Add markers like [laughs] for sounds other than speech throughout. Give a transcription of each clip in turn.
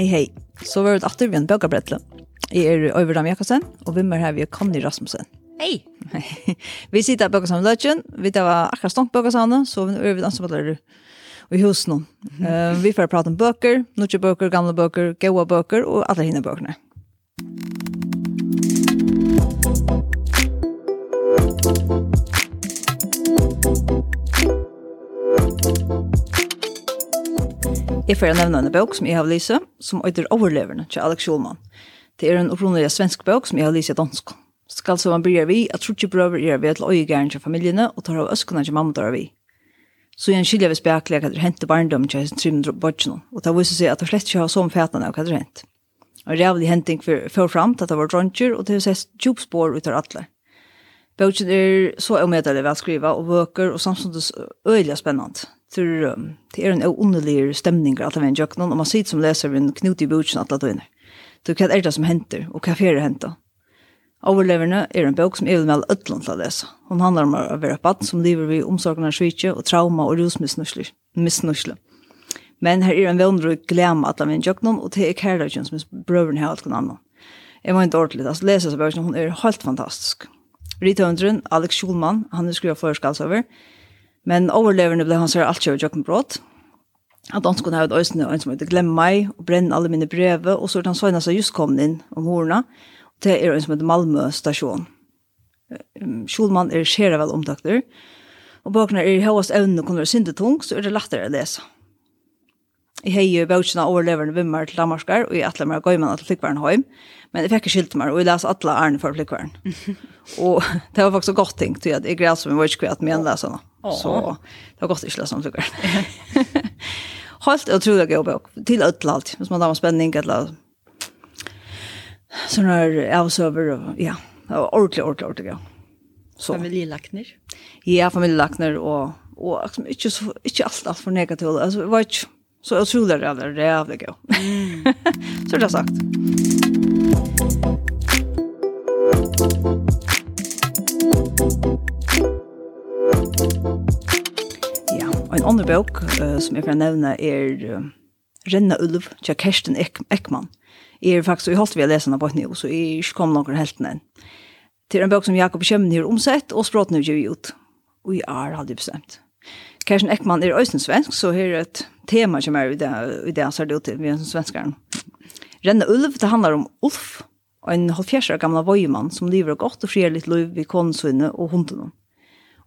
Hei, hei. Så var det atter vi en bøkabrettle. Jeg er Øyverdam Jakobsen, og vi er her vi er Conny Rasmussen. Hei! [laughs] vi sitter her bøkasamlet løtjen. Vi tar akkurat stånd bøkasamlet, så vi er vi ansvarlig i husen. Mm uh, vi får prate om bøker, nødvendige bøker, gamle bøker, gode bøker og alle henne bøkene. Musikk Jeg får nevne en bok som jeg har lyst, som heter Overleverne til Alex Schulman. Det er en opprinnelig svensk bok som jeg har lyst i dansk. Skal så man bryr vi at trutje brøver er ved til øyegæren til familiene og tar av øskene til mamma tar vi. Så igjen skiljer vi spekler hva det hente barndom til hans trimmer bodgen, og det viser seg at det slett ikke har sånn fætene av hva det hent. Og det er vel henting for fram til at det var dronjer, og det har sett djupspår ut av alle. Bogen er så omedelig velskrivet og vøker, og samtidig øyelig spennende. Så det er en underlig stemning at det er en jøkken, og man sitter som leser en knut i bøtjen at det er Så hva er det som henter, og hva er det henter? Overleverne er en bok som er med ødlån til å lese. Hun handler om å være baden som lever ved omsorgen av svitje og trauma og rusmisnusle. Men her er en vennrøy glemme at det er en jøkken, og det er kærløkken som brøveren har alt kun annet. Jeg må ikke ordentlig, altså lese seg bøkken, hun er helt fantastisk. Rithøvenderen, Alex Schulman, han er skrevet for skalsover, Men overleverne ble han her alt kjøret jokken brått. At han skulle ha et øyne, og en som heter Glem meg, og brenne alle mine breve, og så er han søgnet seg just kommet inn om horene, og det er en som heter Malmø stasjon. Kjolmann er skjera vel omtakter, og bakene er i høyest evne kunne være syndetung, så er det lettere å lese. Jeg har jo bøtjene overleverne vimmer til Danmarkar, og jeg atler meg å gå gøymene til flikkværen hjem, men jeg fikk ikke skilt meg, og jeg leser alle ærene for flikkværen. [laughs] og det var faktisk godt ting, til at jeg greier som jeg var ikke kvitt med en leserne. Oh. Så det har gått ikke sånn tykker. Helt utrolig gøy bøk, Til ødel alt. Hvis man har spenning eller sånn her avsøver og ja. Ordentlig, ordentlig, ordentlig gøy. Så. Familielakner? Ja, familielakner og, og liksom, ikke, så, ikke alt, alt for negativt. Altså, det var ikke så utrolig rævlig, rævlig gøy. Mm. [laughs] så det har sagt. Thank. En annen bok uh, som jeg kan nevne er uh, Renna Ulv, til Kersten Ek Ekman. Jeg er faktisk, og jeg holdt vi å lese den på et nivå, så jeg ikke kom noen helt ned. Til en bok som Jakob Kjemmen har omsett, og språten er givet ut. Og jeg er aldri bestemt. Kersten Ekman er også svensk, så her er et tema som er i det, i det han ser det ut til, vi er en svenskeren. Renna Ulv, det handler om Ulf, en halvfjerdsår gamla vøyemann som lever godt og frier litt liv ved konesvinne og hundene.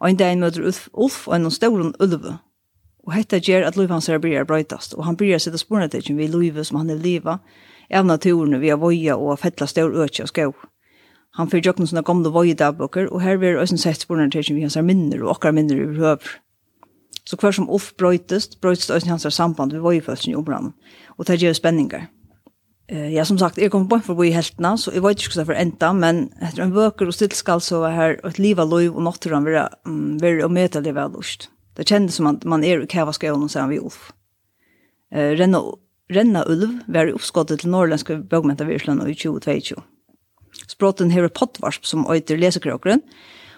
Og en dag møter Ulf, Ulf og en stor Ulve, Og hetta ger at Louis Hanser bryr brøytast, og han blir sitt spornetekken vi Louis som han er liva, av naturen vi er voja og fettla stør økje og skau. Han fyrir jokken sånne gamle voja dagbokker, og her blir også sett spornetekken vi hans er minner og okkar minner i høver. Så hver som off brøytast, brøytast også hans er samband vi vojafølsen i omrann, og det ger spenningar. Uh, ja, som sagt, jeg kom på en forbi heltene, så jeg vet ikke hva for enda, men etter en bøker og stillskall så var her et liv av lov og natturen være um, og møte det av lust. Det kjennes som at man er i kævaskjøen sammen vi Ulf. Eh, renna, renna Ulv var i oppskottet til norrländske bøgmentavirsland i 2022. Språten her er pottvarsp som øyter lesekrøkeren,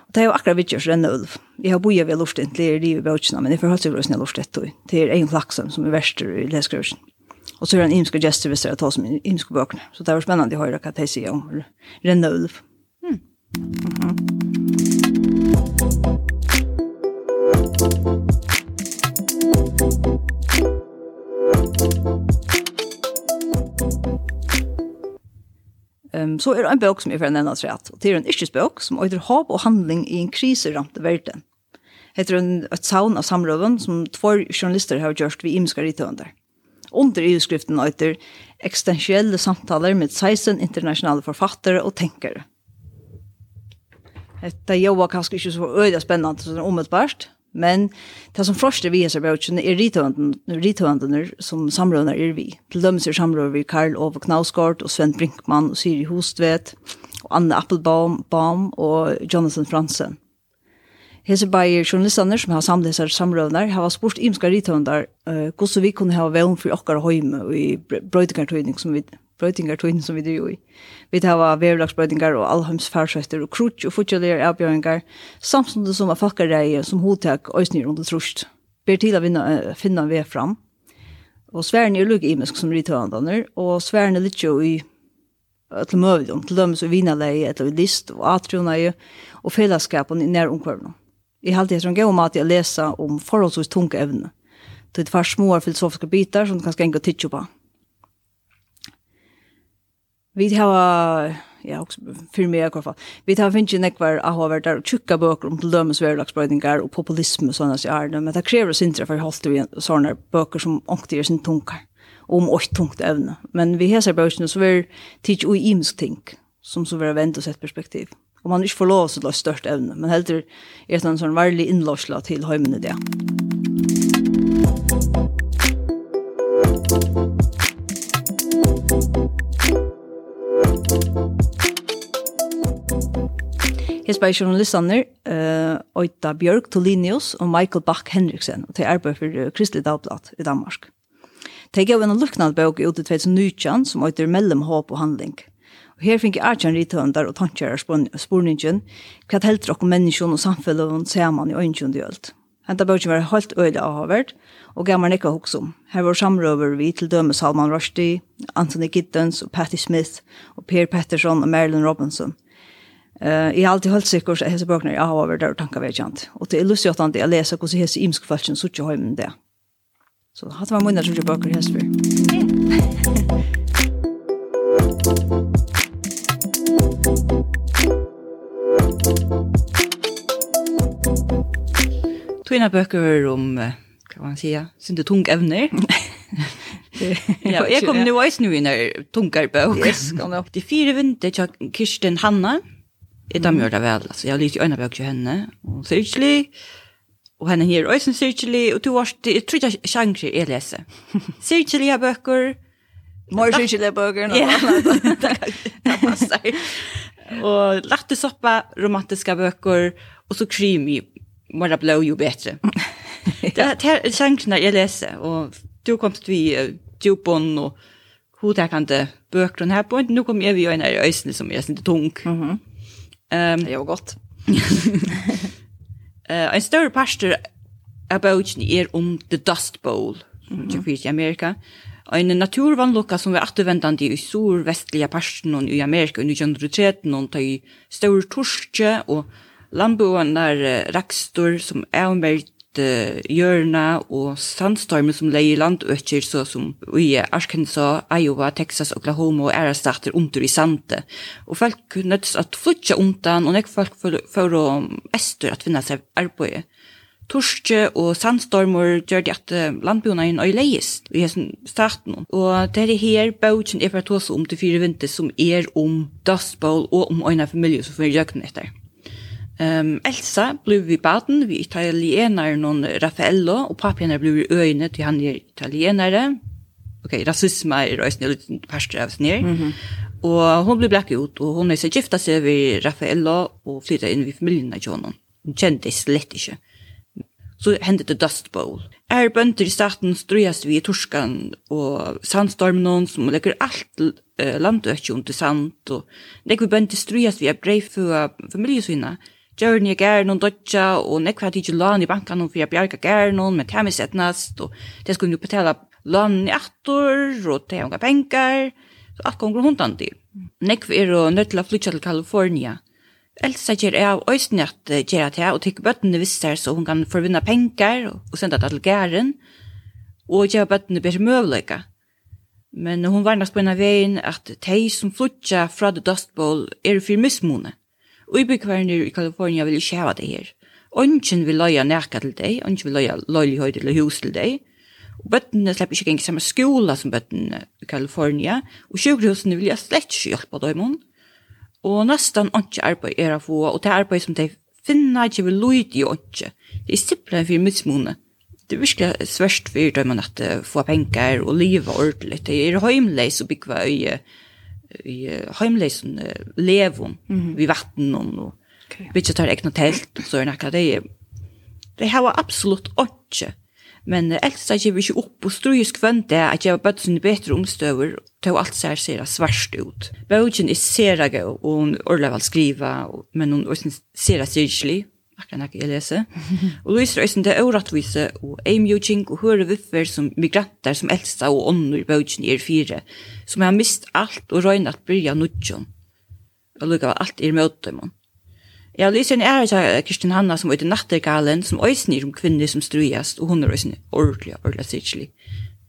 og det er jo akkurat vidtjørs Renna Ulv. Jeg har boet ved lortet til er livet i bøtjene, men jeg får hørt seg grøsene lortet til. Det er egen flaksen som er verster i lesekrøkeren. Og så er han imske gester hvis det er tar som imske bøkene. Så det var spennende å høre hva de sier om Renna Ulv. Mm. Mm -hmm. Um, så er det en bok som jeg får nevne rett, og det er en yrkesbok som øyder håp og handling i en kriseramte verden. Det er en, et saun av samrøven som två journalister har gjort ved imenska rittønder. Under i-skriften øyder ekstensielle samtaler med 16 internasjonale forfattere og tenkere. Det er jo kanskje ikke så øyde spennende som det er omøtbart, Men det som första vi så brukar er rituanden som samrådene er vi. Til dem er samrådene vi Karl Ove Knausgård och Sven Brinkman och Siri Hostvedt och Anne Appelbaum Baum och Jonathan Fransen. Hese bare journalistene som har samlet disse samrådene har spurt imska rituandar uh, hvordan vi kunne ha vevn for okkar høyme i brøytingartøyning som vi brøytingar tøyne som vi er jo i. Vi har verulagsbrøytingar og allheimsfarsøyter og krutsk og futjalere avbjøringar, samtidig som er fakkareie som hodtak øysnir under trusht. Ber til å finne, finne vei fram. Og sværen er lukk imisk som rittøvandaner, og sværen er litt jo i til møvdom, til dømes og vinaleie, etter list og atrioneie, og fellesskapen i nær omkvarvnum. Jeg halte etter en gøy om at jeg leser om forholdsvis tunge evne. Det er tvær små filosofiske bitar som du kan skenge og tidsjå på. Vi har ja, också för mig i alla fall. Vi tar finns ju nekvar att ha varit där tjocka böcker om lömmes värlagsbrödningar och populism och er det, Men det krävs inte för att hålla vi sådana böcker som ångte ger sin tunkar om åt tungt ävne. Men vi hesar böckerna så är teach och imsk ting som så är vänt och sett perspektiv. Och man inte får lov att lösa störst ävne, men helt är det en sån varlig inlåsla till höjmen i det. Hes bei journalistaner uh, Oita Bjørk Tolinius og Michael Bach Henriksen og til arbeid for uh, Kristelig Dagblad i Danmark. De gav ein luknad bøk ut i 2019 som Oiter mellom håp og handling. Og her fikk jeg Arjan rithøndar og tankjærer spurningen hva helter dere menneskene og samfunnet ser man i øynskjønne gjølt. Henta bøkken var helt øyelig avhåverd, og gammar nekka hoksom. Her var samrøver vi til døme Salman Rushdie, Anthony Giddens og Patti Smith, og Per Pettersson og Marilyn Robinson. Eh, jag har alltid hållit sikkert kurs att hesa böcker jag har över der og vet jag kjent. Og det er lustig at jeg leser hvordan hese hesa imsk sutt så tjoh med det. Så hatt var många som ikke bøker hese for. [laughs] Tvina bøker om hva kan man sige, synte tung evner. [laughs] [laughs] ja, jeg kom nu i snö i när tungar böcker. Jag kom upp till fire vinter, til Kirsten Hanna. Jeg damer gjør det vel, altså. Jeg har lyst i øynene bøk til henne, og sirkelig, og henne her øyne sirkelig, og du har, jeg tror ikke sjanger jeg leser. Sirkelig er bøker. More sirkelig er bøker. Ja, det passer. Og latte soppa, romantiske bøker, og så krimi, mer blå jo bedre. Det er sjangerne jeg leser, og du kom til vi, djupon og hodtakende bøker, her på, nå kom jeg vi øynene i øyne som er sånn tung. Mhm. Mm [laughs] Um, det var Eh uh, en större pastor about er om The Dust Bowl, som mm -hmm. i Amerika. En naturvannlokka som var återvändande i sur-vestlige parsten i Amerika under 1913, og ta i stor torske og landboene der rakstor som er uh, hjørna og sandstormer som leier landøkker, så som i Arkansas, Iowa, Texas, Oklahoma og ære stater under i sande. Og folk nøddes at flytja undan, og nek folk for, å ester at finne seg arbeid. Torske og sandstormer gjør det at landbjørna er nøy leiest i hessen staten. Og det er her bøtjen er for å ta seg om til fire vinter som er om Dust Bowl og om øyne familie som får gjøkken etter. Um, Elsa blev vi baden, vi italienare någon Raffaello, og papen blev vi öjne till han er italienare. Okay, rasisme er også lite parster av sin. Mm -hmm. Og hon blev black ut, og hon er så gifta seg vid Raffaello, og flyttade inn vid familjen av honom. Hon kände kjente slett inte. Så hendte det Dust Bowl. Er bønder i staten strøyast vi i Torskan og sandstormen som legger alt eh, landøkje under sand, og det vi bønder strøyast vi er breif for Gjørn jeg gær noen dødja, og nekva hadde ikke lån i bankan for jeg bjarga gær noen, men tæmis setnast, og det skulle jo betala lån i attor, og det er unga penger, så alt gonger hundan til. Nekva er og nødt til å flytja til Kalifornia. Elsa gjør jeg av øysten at gjør jeg og tikk bøttene visser så hun kan forvinna penger, og senda det til gæren, og gjør bøttene bedre møvleika. Men hun varnast på en av veien at de som flytja fra The Dust Bowl er fyrir mismone. Uibekvarnir i Kalifornia vil ikke hava det her. Ongen vil løya nærka til deg, ongen vil løya løylighet eller hus til deg. Og bøttene slipper ikke engang samme skola som bøttene i Kalifornia. Og sjukhusene vil jeg slett ikke hjelpa dem. Og nesten ongen arbeid er å få, og det er arbeid som de finner ikke vil løyde i ongen. Det er simpelthen for mismåne. Det er virkelig svært for dem at få penger og livet ordentlig. Det er heimleis og bygge øye i heimleisen levon mm. -hmm. vi vatten og okay. vi tar egna tält så är det det det har absolutt inte men äldst att vi inte opp og ströj skvänt det at jag bara syns bättre omstöver ta allt så här ser svart ut bøgen er sera gå och hon orlar väl skriva men hon ser sera syrlig akkurat när jeg läser. og Louise Rösen det er och og och og høre för som migranter som elsa og ånder onnor bogen är fyra som har mist alt og røyna at byrja nudjon. Og lukka var alt i møtdøymon. Jeg har lyst til en ære Kristin Hanna som er ute nattergalen, som øysnir om kvinner som strujast, og hun er øysnir ordentlig, ordentlig sikkert.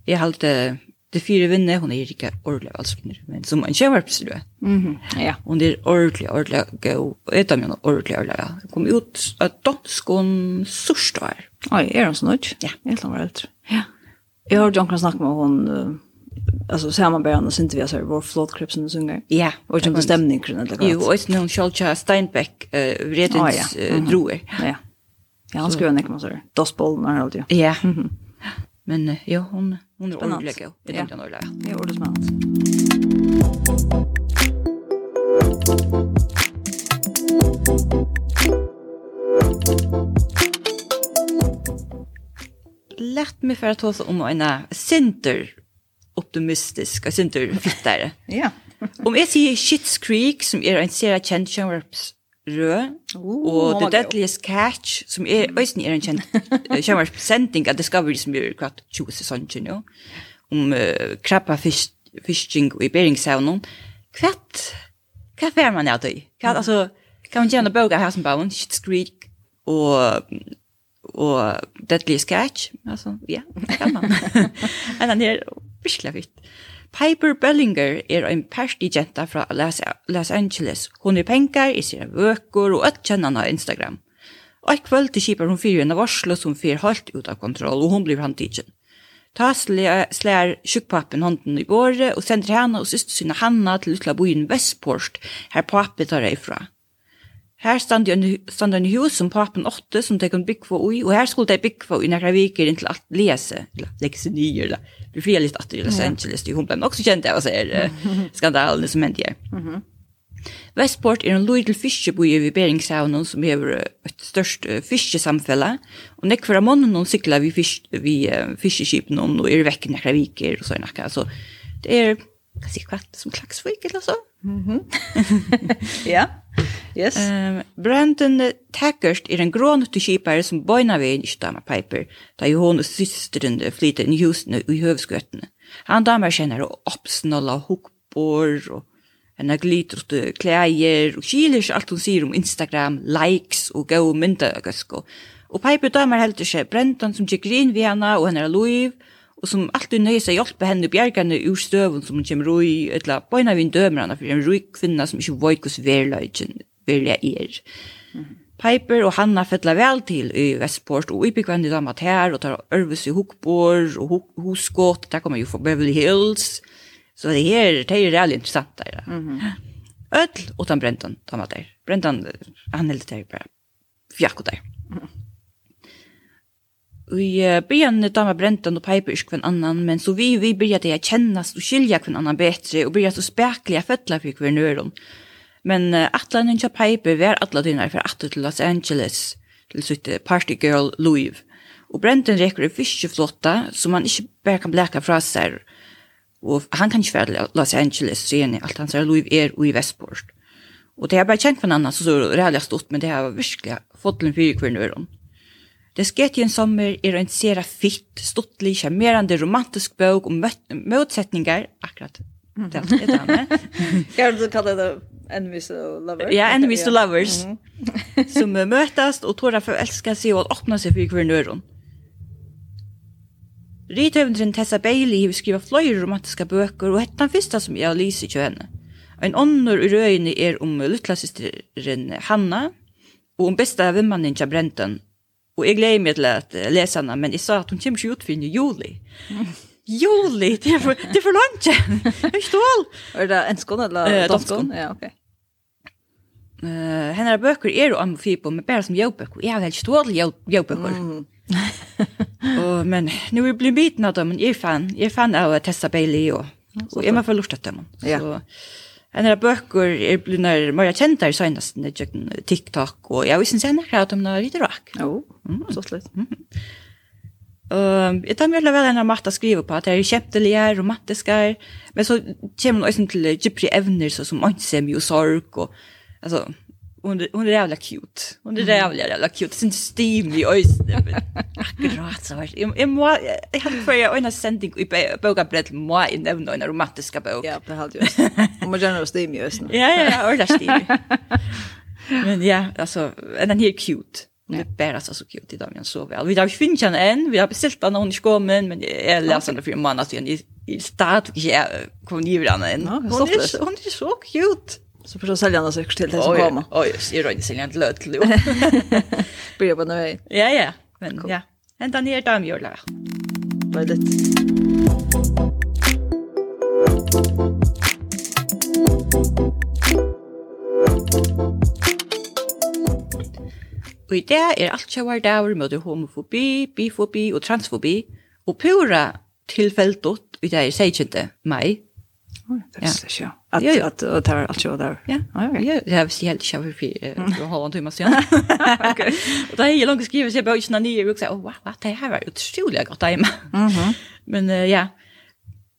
Jeg har alltid det fire vinner, hun er ikke ordentlig valskvinner, men som en kjøvarpslu. Mm -hmm. ja. Hon er ordentlig, ordentlig gå, og et av mine ordentlig, ordentlig. Hun kom ut av danskon sørstår. Oi, er hun så ut? Ja. Jeg tror hun var eldre. Ja. Jeg har jo ikke snakke med hon, alltså samarbetande inte vi alltså vår flot krips och sånger. Ja, och den stämningen kring det. Jo, och sen hon Schalcha Steinbeck eh vredens droer. Ja. Ja, han skulle näka så där. när allt ju. Ja. Men ja, hon hon är ordentlig. Det tänkte jag nog lära. Det är ordentligt spännande. Lätt mig för att ta oss om en sinter optimistisk, jeg synes det er fittere. [laughs] ja. Om jeg sier Schitt's Creek, som er en serie kjent rød, oh, og The Deadliest Catch, som er, øyne er en kjent [laughs] kjønvarpsending av Discovery, som er kvart 20 sesonger nå, om uh, krabba fishing og i Beringshavnen. Kvart, hva fer man av det? Hva, altså, kan man gjerne bøke her som bauen, Schitt's Creek, og og Deadliest Catch, altså, ja, det kan man. Men den her, virkelig vitt. Piper Bellinger er en jenta fra Los Angeles. Hun er penger, i sine vøkur og ett kjennan av Instagram. Og et kveld til kipar hun fyrir en av varslo som fyrir halt ut av kontroll, og hon blir handtidgen. Ta slær sjukpappen hånden i båret og sender henne og syster sine Hanna til utla bojen Vestport, her pappet tar ifra. Her stand en hus som papen åtte som de kunne bygge for ui, og her skulle de bygge for ui några viker inntil at lese, eller legge seg nye, eller bli fria litt atter i Los Angeles, ja. hun ble nok så kjent av oss her skandalene som hendte her. Mm -hmm. Vestport er en lydel fiskeboi ved Beringshavnen som hever et størst uh, fiskesamfelle, og nekvar av månen noen sykler vi, fisk, vi fiskeskipene om, og er vekk nekra viker og sånn. Så det er, hva sier kvart, som klagsvik eller så? Mhm. [laughs] ja. Yes. Ehm um, Brandon Tackerst är en grånuttig skipare som bojnar vid i Stamma Piper, där ju hon och systern flyter i Houston i hövskötten. Han damer känner och uppsnålla hookbor och henne glitter och kläder och kyler sig allt hon säger om Instagram, likes och gå och mynda och Och Piper damer helt sig Brandon som tycker in vid henne och henne är liv och og som alltid nøyer seg hjelpe henne bjergene ur støven som hun kommer ui, eller bøyna vi en dømer henne, for en rui kvinna som ikke vet hos verløyden verlig er. Mm. Piper og Hanna fettla vel til i Vestport, og ibygvendig dem at her, og tar Ørves i Hukbor, og Huskått, der kommer jo fra Beverly Hills, så det her, det er reellig interessant der. Mm -hmm. Ødl, og den Brendan, dem at der. Brendan, han heldt det her bare, fjakko der. Mm -hmm. Vi började ta med Brenton och Piper ikke kvann annan, men så vi vi började jag kännas och skilja kvann annan bättre och började så spärkliga föttlar fick vi nu dem. Men uh, atlanen till Piper var alla dina för att till Los Angeles til sitt party girl Louis. Och Brenton reker i fiskeflotta som man inte bare kan bläka fra sig. Och han kan inte være til Los Angeles, ser ni, alt han ser Louis er i Vestport. Och det har bara känt kvann annan så så det stort, men det har virkelig fått en fyrkvinn öron. Mm. Desketien sommer er en sera fitt, stortlig, charmerande romantisk bøk om motsetningar, akkurat det er det han [laughs] er. du kalle det Enemies to Lovers? Ja, Enemies to Lovers. [laughs] Som -hmm. som møtast og tåra forelska seg og åpna seg for kvernøren. Rithøvendren Tessa Bailey har skriva flere romantiska bøker, og hette den første som jeg har lyst i. En ånder i røyene er om luttlasysteren Hanna, og om besta vimmannen til Brenton, Og jeg gleder meg til at lese henne, men jeg sa at hun kommer ikke ut for i juli. [laughs] juli, det er for, det er for langt. Jeg er ikke tål. Er det enskån eller eh, danskån? Ja, ok. Uh, henne bøker er jo amfipo, men bare som jobbøker. Jeg har helt ikke tål jobbøker. Mm. og, men nu er jeg blitt biten av dem, men jeg er fan, jeg er fan av Tessa Bailey og, og jeg må få lort etter dem. Ja. Så, En av bøker er blitt mer kjent der senest i TikTok, og jeg visste senere at de har litt rak. Jo, så slett. Um, jeg tar mye vel en av matta skriver på at det er kjempelige, romantiske, men så kommer man også til gypri evner, så som ansem og sorg, og altså, hon, är hon är jävla cute. Hon är jävla, jävla cute. Sin steamy öjsne. Akkurat så här. Jag, jag, må, jag hade för jag en sending i boka brett må i nämna en romantiska bok. Ja, det hade jag. Om man gärna steamy öjsne. Ja, ja, ja, öjla steam. Men ja, alltså, den här cute. Hon är bara så så cute i dagen så väl. Vi har finns henne än, vi har beställt henne, hon är skåmen, men jag läser den för en månad sedan. I stad, jag kom ni vid den än. Hon är så cute. Så förstår säljarna så till det som kommer. Oj, jag rör inte säljarna löt till. [laughs] Blir på nu. Ja, ja. Men ja. Ända ner där med jula. Vad det. Og i det er alt kjøver der, med homofobi, bifobi og transfobi, og pura tilfellet i det er 16. mai Det visste jag. Att jag att det tar allt så där. Ja. Ja, jag har sett helt shower för och hålla en timme sen. [laughs] Okej. Och det är ju långt skrivet så jag bara innan nio och så oh wow, det här var otroligt gott tajma. Mhm. Men ja.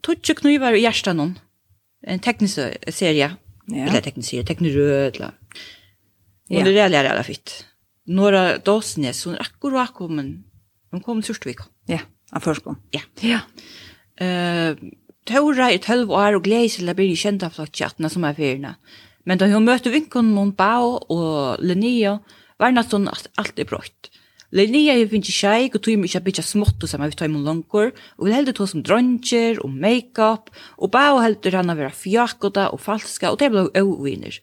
Tutsch knivar i första någon. En teknisk serie. Ja. Eller teknisk serie, teknisk röd. Ja. Och det är lära alla fitt. Några dosne är akkurat kommer. De kommer till vecka. Ja, av förskon. Ja. Ja. Eh Tora i tølv år og gleder seg til å bli kjent av flokkjattene som er fyrene. Men da hun møtte vinkene med Bao og Linnea, var det sånn at alt er brått. Linnea har finnet seg og tog ikke bitte smått og sammen vi tar imot langer, og vil heldig ta som dronjer og make-up, og Bao heldig han å være fjakoda og falska, og det ble øvvinner.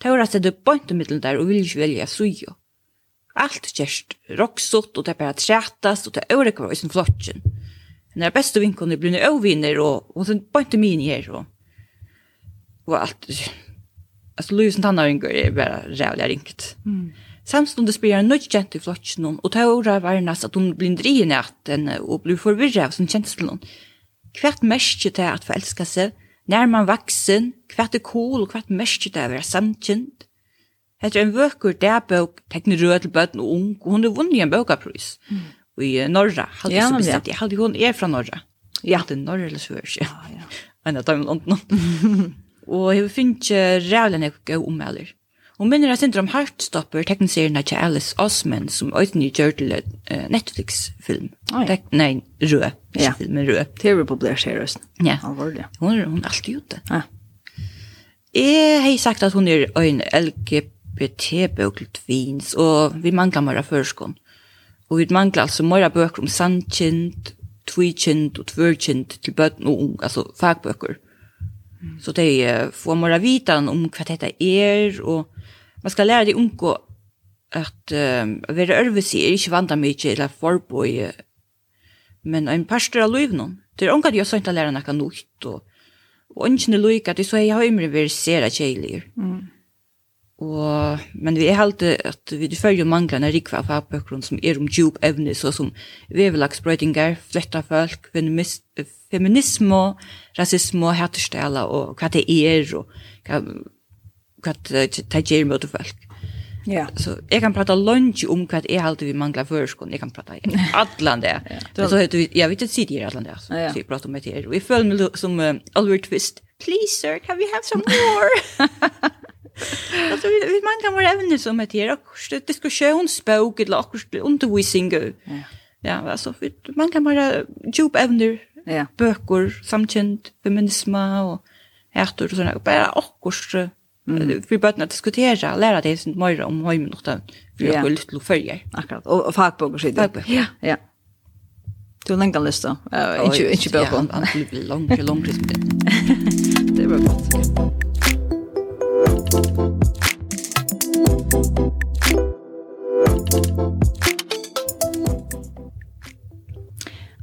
Tora stedde bønt i middelen der og vil ikke velge sujo. Alt kjørst roksot, og det er bare trætast, og det er øvrigt var i sin flokken. Den där bästa vinkeln blir nu ovinner och och sen bara inte min här och och allt alltså Louisen Tannaringur är bara rävliga ringt. Mm. Samstundes blir en nöjd kjent i flotsen hon, og tåra var næst at hun blir drien i natten og blir forvirret av sin kjenslen. Hvert mest til at forelska seg, når man vaksen, hvert er cool, og hvert mest til å være samkjent. Etter en vøker der bøk, tekner rød til bøten og ung, og hun er vunnet i en bøkaprys. Mm i Norra. Hade ja, så bestämt jag hade hon är från Norra. Ja, det Norra eller så Ja, ja. Men det tar ju ont nu. Och jag finns rävlen jag går om eller. Hon minner att syndrom Heartstopper tekniserien av Alice Osman som öten ju gör till Netflix-film. Oh, ja. Nej, rö. Ja. Filmen rö. Terror på Blair Series. Ja. Allvarlig. Hon, hon är alltid gjort det. Ja. Jeg har sagt at hun er en LGBT-bøk til tvins, og vi mangler bare førskånd. Mm. Og vi mangler altså mer bøker om sandkjent, tvikjent og tvørkjent til bøten og ung, altså fagbøker. Så de er få mora vitan om hva dette er, og man skal lære de unge at uh, være ørvesi er ikke vant av mye eller forboi, men en pastor av liv noen. Det er unge at jeg sånn til å lære noe nytt, og, og ungen lykke at jeg så jeg har imre vært sere. Mm. Og, men vi er helt at vi følger manglene rikva av fagbøkgrunn som er om djup evne, så som vevelagsbrøytingar, fletta folk, feminisme, rasisme, hatterstela, og hva det er, og hva, hva det gjør mot folk. Ja. Så jeg kan prata lunch om hva jeg alltid vi mangler førskolen. Jeg kan prata [laughs] atlan det. Så heter vi, jeg vet ikke si det atlan det. Ja, ja. Så jeg prater om det her. Og jeg føler meg som uh, Oliver Twist. Please, sir, can we have some more? [laughs] [laughs] alltså vi, vi man kan vara även som ett här och diskussionsspråk eller och undervisning. Ja. Ja, alltså vi, man kan vara djup även ja. böcker samkänd feminism och ärtor och såna bara och Mm. Vi började diskutera, lära dig sånt mer om hemmen och det. Vi har gått lite följer. Akkurat. og, och fagböcker sitter uppe. Ja. ja. Du har lenge lyst lista. Uh, ikke inte böcker. Ja, det blir långt, långt. [laughs] det var gott.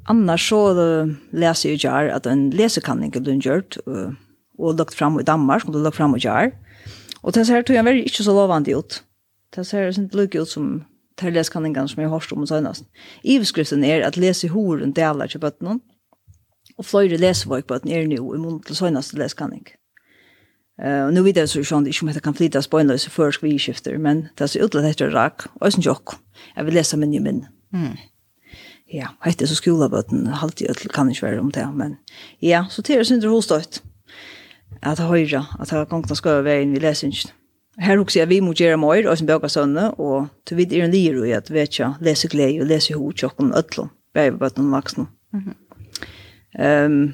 Annars så uh, läser jag jar at en lesekanning er blitt gjort uh, og lagt fram i Danmark och lagt fram i jar. Og det ser tog jeg veldig ikke så lovende ut. Det ser inte lika ut som til läskanningen som jeg har om och senast. Ivskriften är att läsa hur en delar till bötten och flöjre läsvåg på den er nå i mån til senaste läskanning. Uh, og nå vet jeg så sjön det som heter kan flytta spoilers før skvigskifter men det ser ut att det är rak och sen ikke, jeg vil lese min i min. Mm ja, hette så skolabøten, halvtid ødel kan ikke være om det, men ja, så til det synder hostøyt, at jeg høyre, at jeg gongna skal være veien vi leser ikke. Her hukser jeg vi må gjøre mer, og som bøker sønne, og til vidt er en lir i at vi ikke leser glede, og leser hod, tjokken, ødel, bøybøten og vaksne. Mm -hmm. um,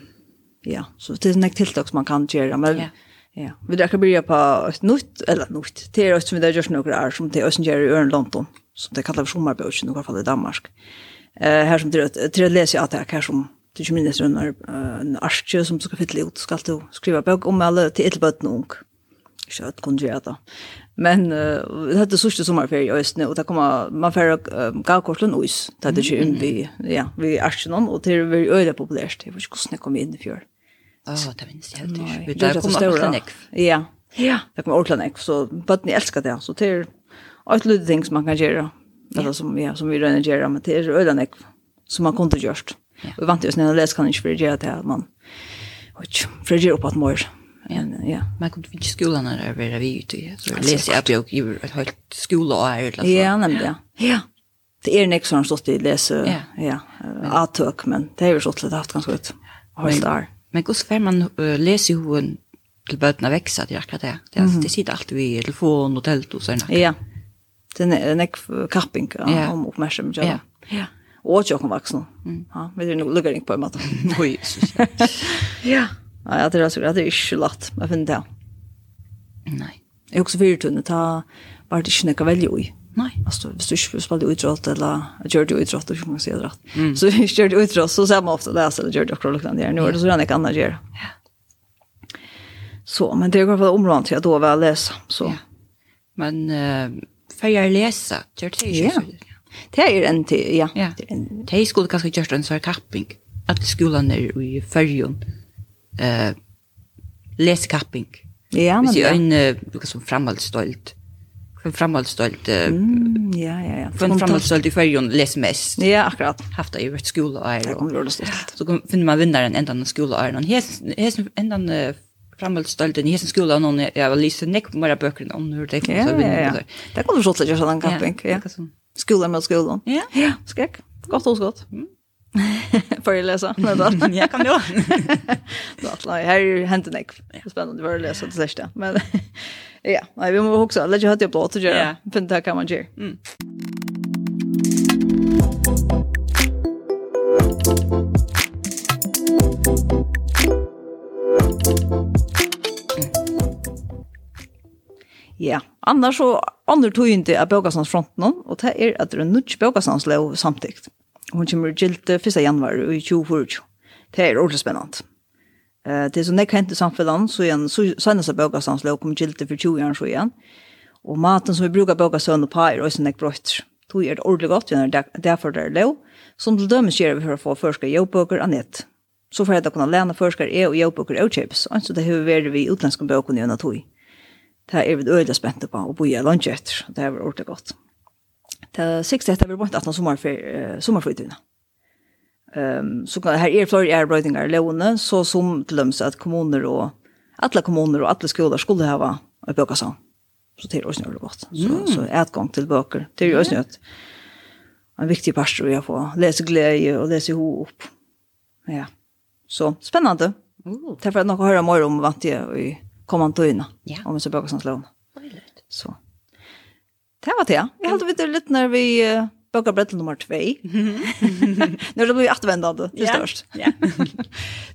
ja, så det er nek tiltak som man kan gjøre, men ja. ja, vi der kan byrja på et nytt, eller nytt, det er også som vi der gjør noen år, som det er også gjør i Øren London, som det kallar for sommerbøkken, i hvert fall i Danmark. Ja eh här som det till att läsa att här som det är minst en en arsche som ska fylla ut ska du skriva bok om alla till ett barn ung. Så att kunde jag då. Men det hade sista sommarferie i öst nu och där kommer man för Gaukorsland ois där det ju vi ja vi Arsenal och det är väldigt öde populärt. Jag vet inte hur det kom in i fjör. Ja, det minns jag helt inte. Vi där kommer att Orkland. Ja. Ja, det kommer Orkland så vad ni älskar det så det är ett litet ting som man kan göra Alltså som ja, som vi redan gör med det är ödan ek som man kunde gjort. Vi vant ju snälla läs kan inte för det att här man. Och för det uppåt mer. Men ja, man kunde vi skolan där var vi ute ju. Så läs jag bok ju ett helt skola är det Ja, nämligen. Ja. Ja. Det är nästa som stått i läsa ja, atök men det är ju så lite haft ganska ut. Håll där. Men hur ska man läsa hur till bötna växa det är akkurat det. Det sitter alltid vid telefon och tält och sådär. Ja det är en kapping om uppmärksam Ja. Ja. Och jag kommer vuxna. Ja, men det nog luggar inte på mat. [laughs] Oj. Ja. Ja, jag tror att det är inte lätt att finna det. Nej. Jag också vill tunna ta bara det snäcka välja i. Nej. Alltså, hvis du ikke spiller utrått, eller gjør du utrått, og kan man si det rett. Mm. Så [laughs] hvis du gjør du utrått, så ser man ofte det, eller gjør du akkurat lukkende gjør. Nå er det så gjerne ikke annet gjør. Ja. Så, men det er i hvert fall området til at da vil jeg lese. Så. Ja. Men uh, för jag läsa. Ja. Det är en till, ja. ja. Det skulle kanske gjort en sån kapping. Att skolan är i färgen. Eh, läskapping. Ja, men det är en uh, liksom framhaldsstolt. En framhaldsstolt. Mm, ja, ja, ja. För en framhaldsstolt i färgen läs mest. Ja, akkurat. Haft i vårt skola är. Det kommer att Så finner man vinnaren ändan av skola är. Hes, hes, ändan framhaldsstölden i hesen skolan någon jag var lysen neck med böcker om hur det kan så vinna. Det kommer så att jag sådan camping. Ja. Skolan med skolan. Ja. Ja, skräck. Gott och gott. Får jag läsa Men då? Jag kan ju. Så att nej, här hänt en Spännande var att läsa det sista. Men ja, nej, vi måste också lägga hört på att göra. Fint det kan man göra. Mm. Ja, annars så andre tog inte av Bøkastandsfronten, og det er at det er nødt Bøkastandslov samtidigt. Hun kommer gilt 1. januar i 2024. Det er ordentlig spennende. Uh, det är så nekk hent i samfunnet, så igjen, så senest av Bøkastandslov kom gilt for 20 år så igjen. Og maten som vi brukar Bøkastøvn og på er også nekk brøtt. Tog er det ordentlig godt, det er därför det er lov, som til dømes gjør vi for å få først jobbøker av nett. Så för jeg da kunne lene är er og jobbøker og kjøps, så det har vi vært vi utländska bøkene i en tog det er vi øyelig spente på, og bo i lunch etter, det er ordentlig godt. Det er sikste etter vi bort at sommerflytøyene. Um, så kan, her er flere erbrøydinger i lovene, så som til dem at kommuner og alle kommuner og alle skoler skulle ha og bøker sånn. Så det er også noe godt. Så, mm. så etgang til bøker, det er jo også noe en viktig pastor tror jeg får lese glede og lese ho opp. Ja. Så spennende. Uh. Det er for at å hører mer om vant jeg i kommande tøyna, ja. om vi så bøker sånn slån. Så. Det var det. Jeg holdt vidt litt når vi uh, bøker brettel nummer 2. Nå blir vi attvendende, det ja. størst. Ja.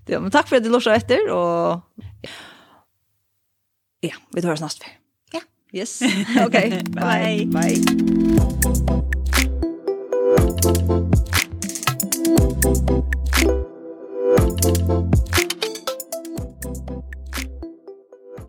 ja, men takk for at du lortet etter, og ja, vi tar oss neste for. Ja. Yes. [laughs] ok, bye. Bye. bye.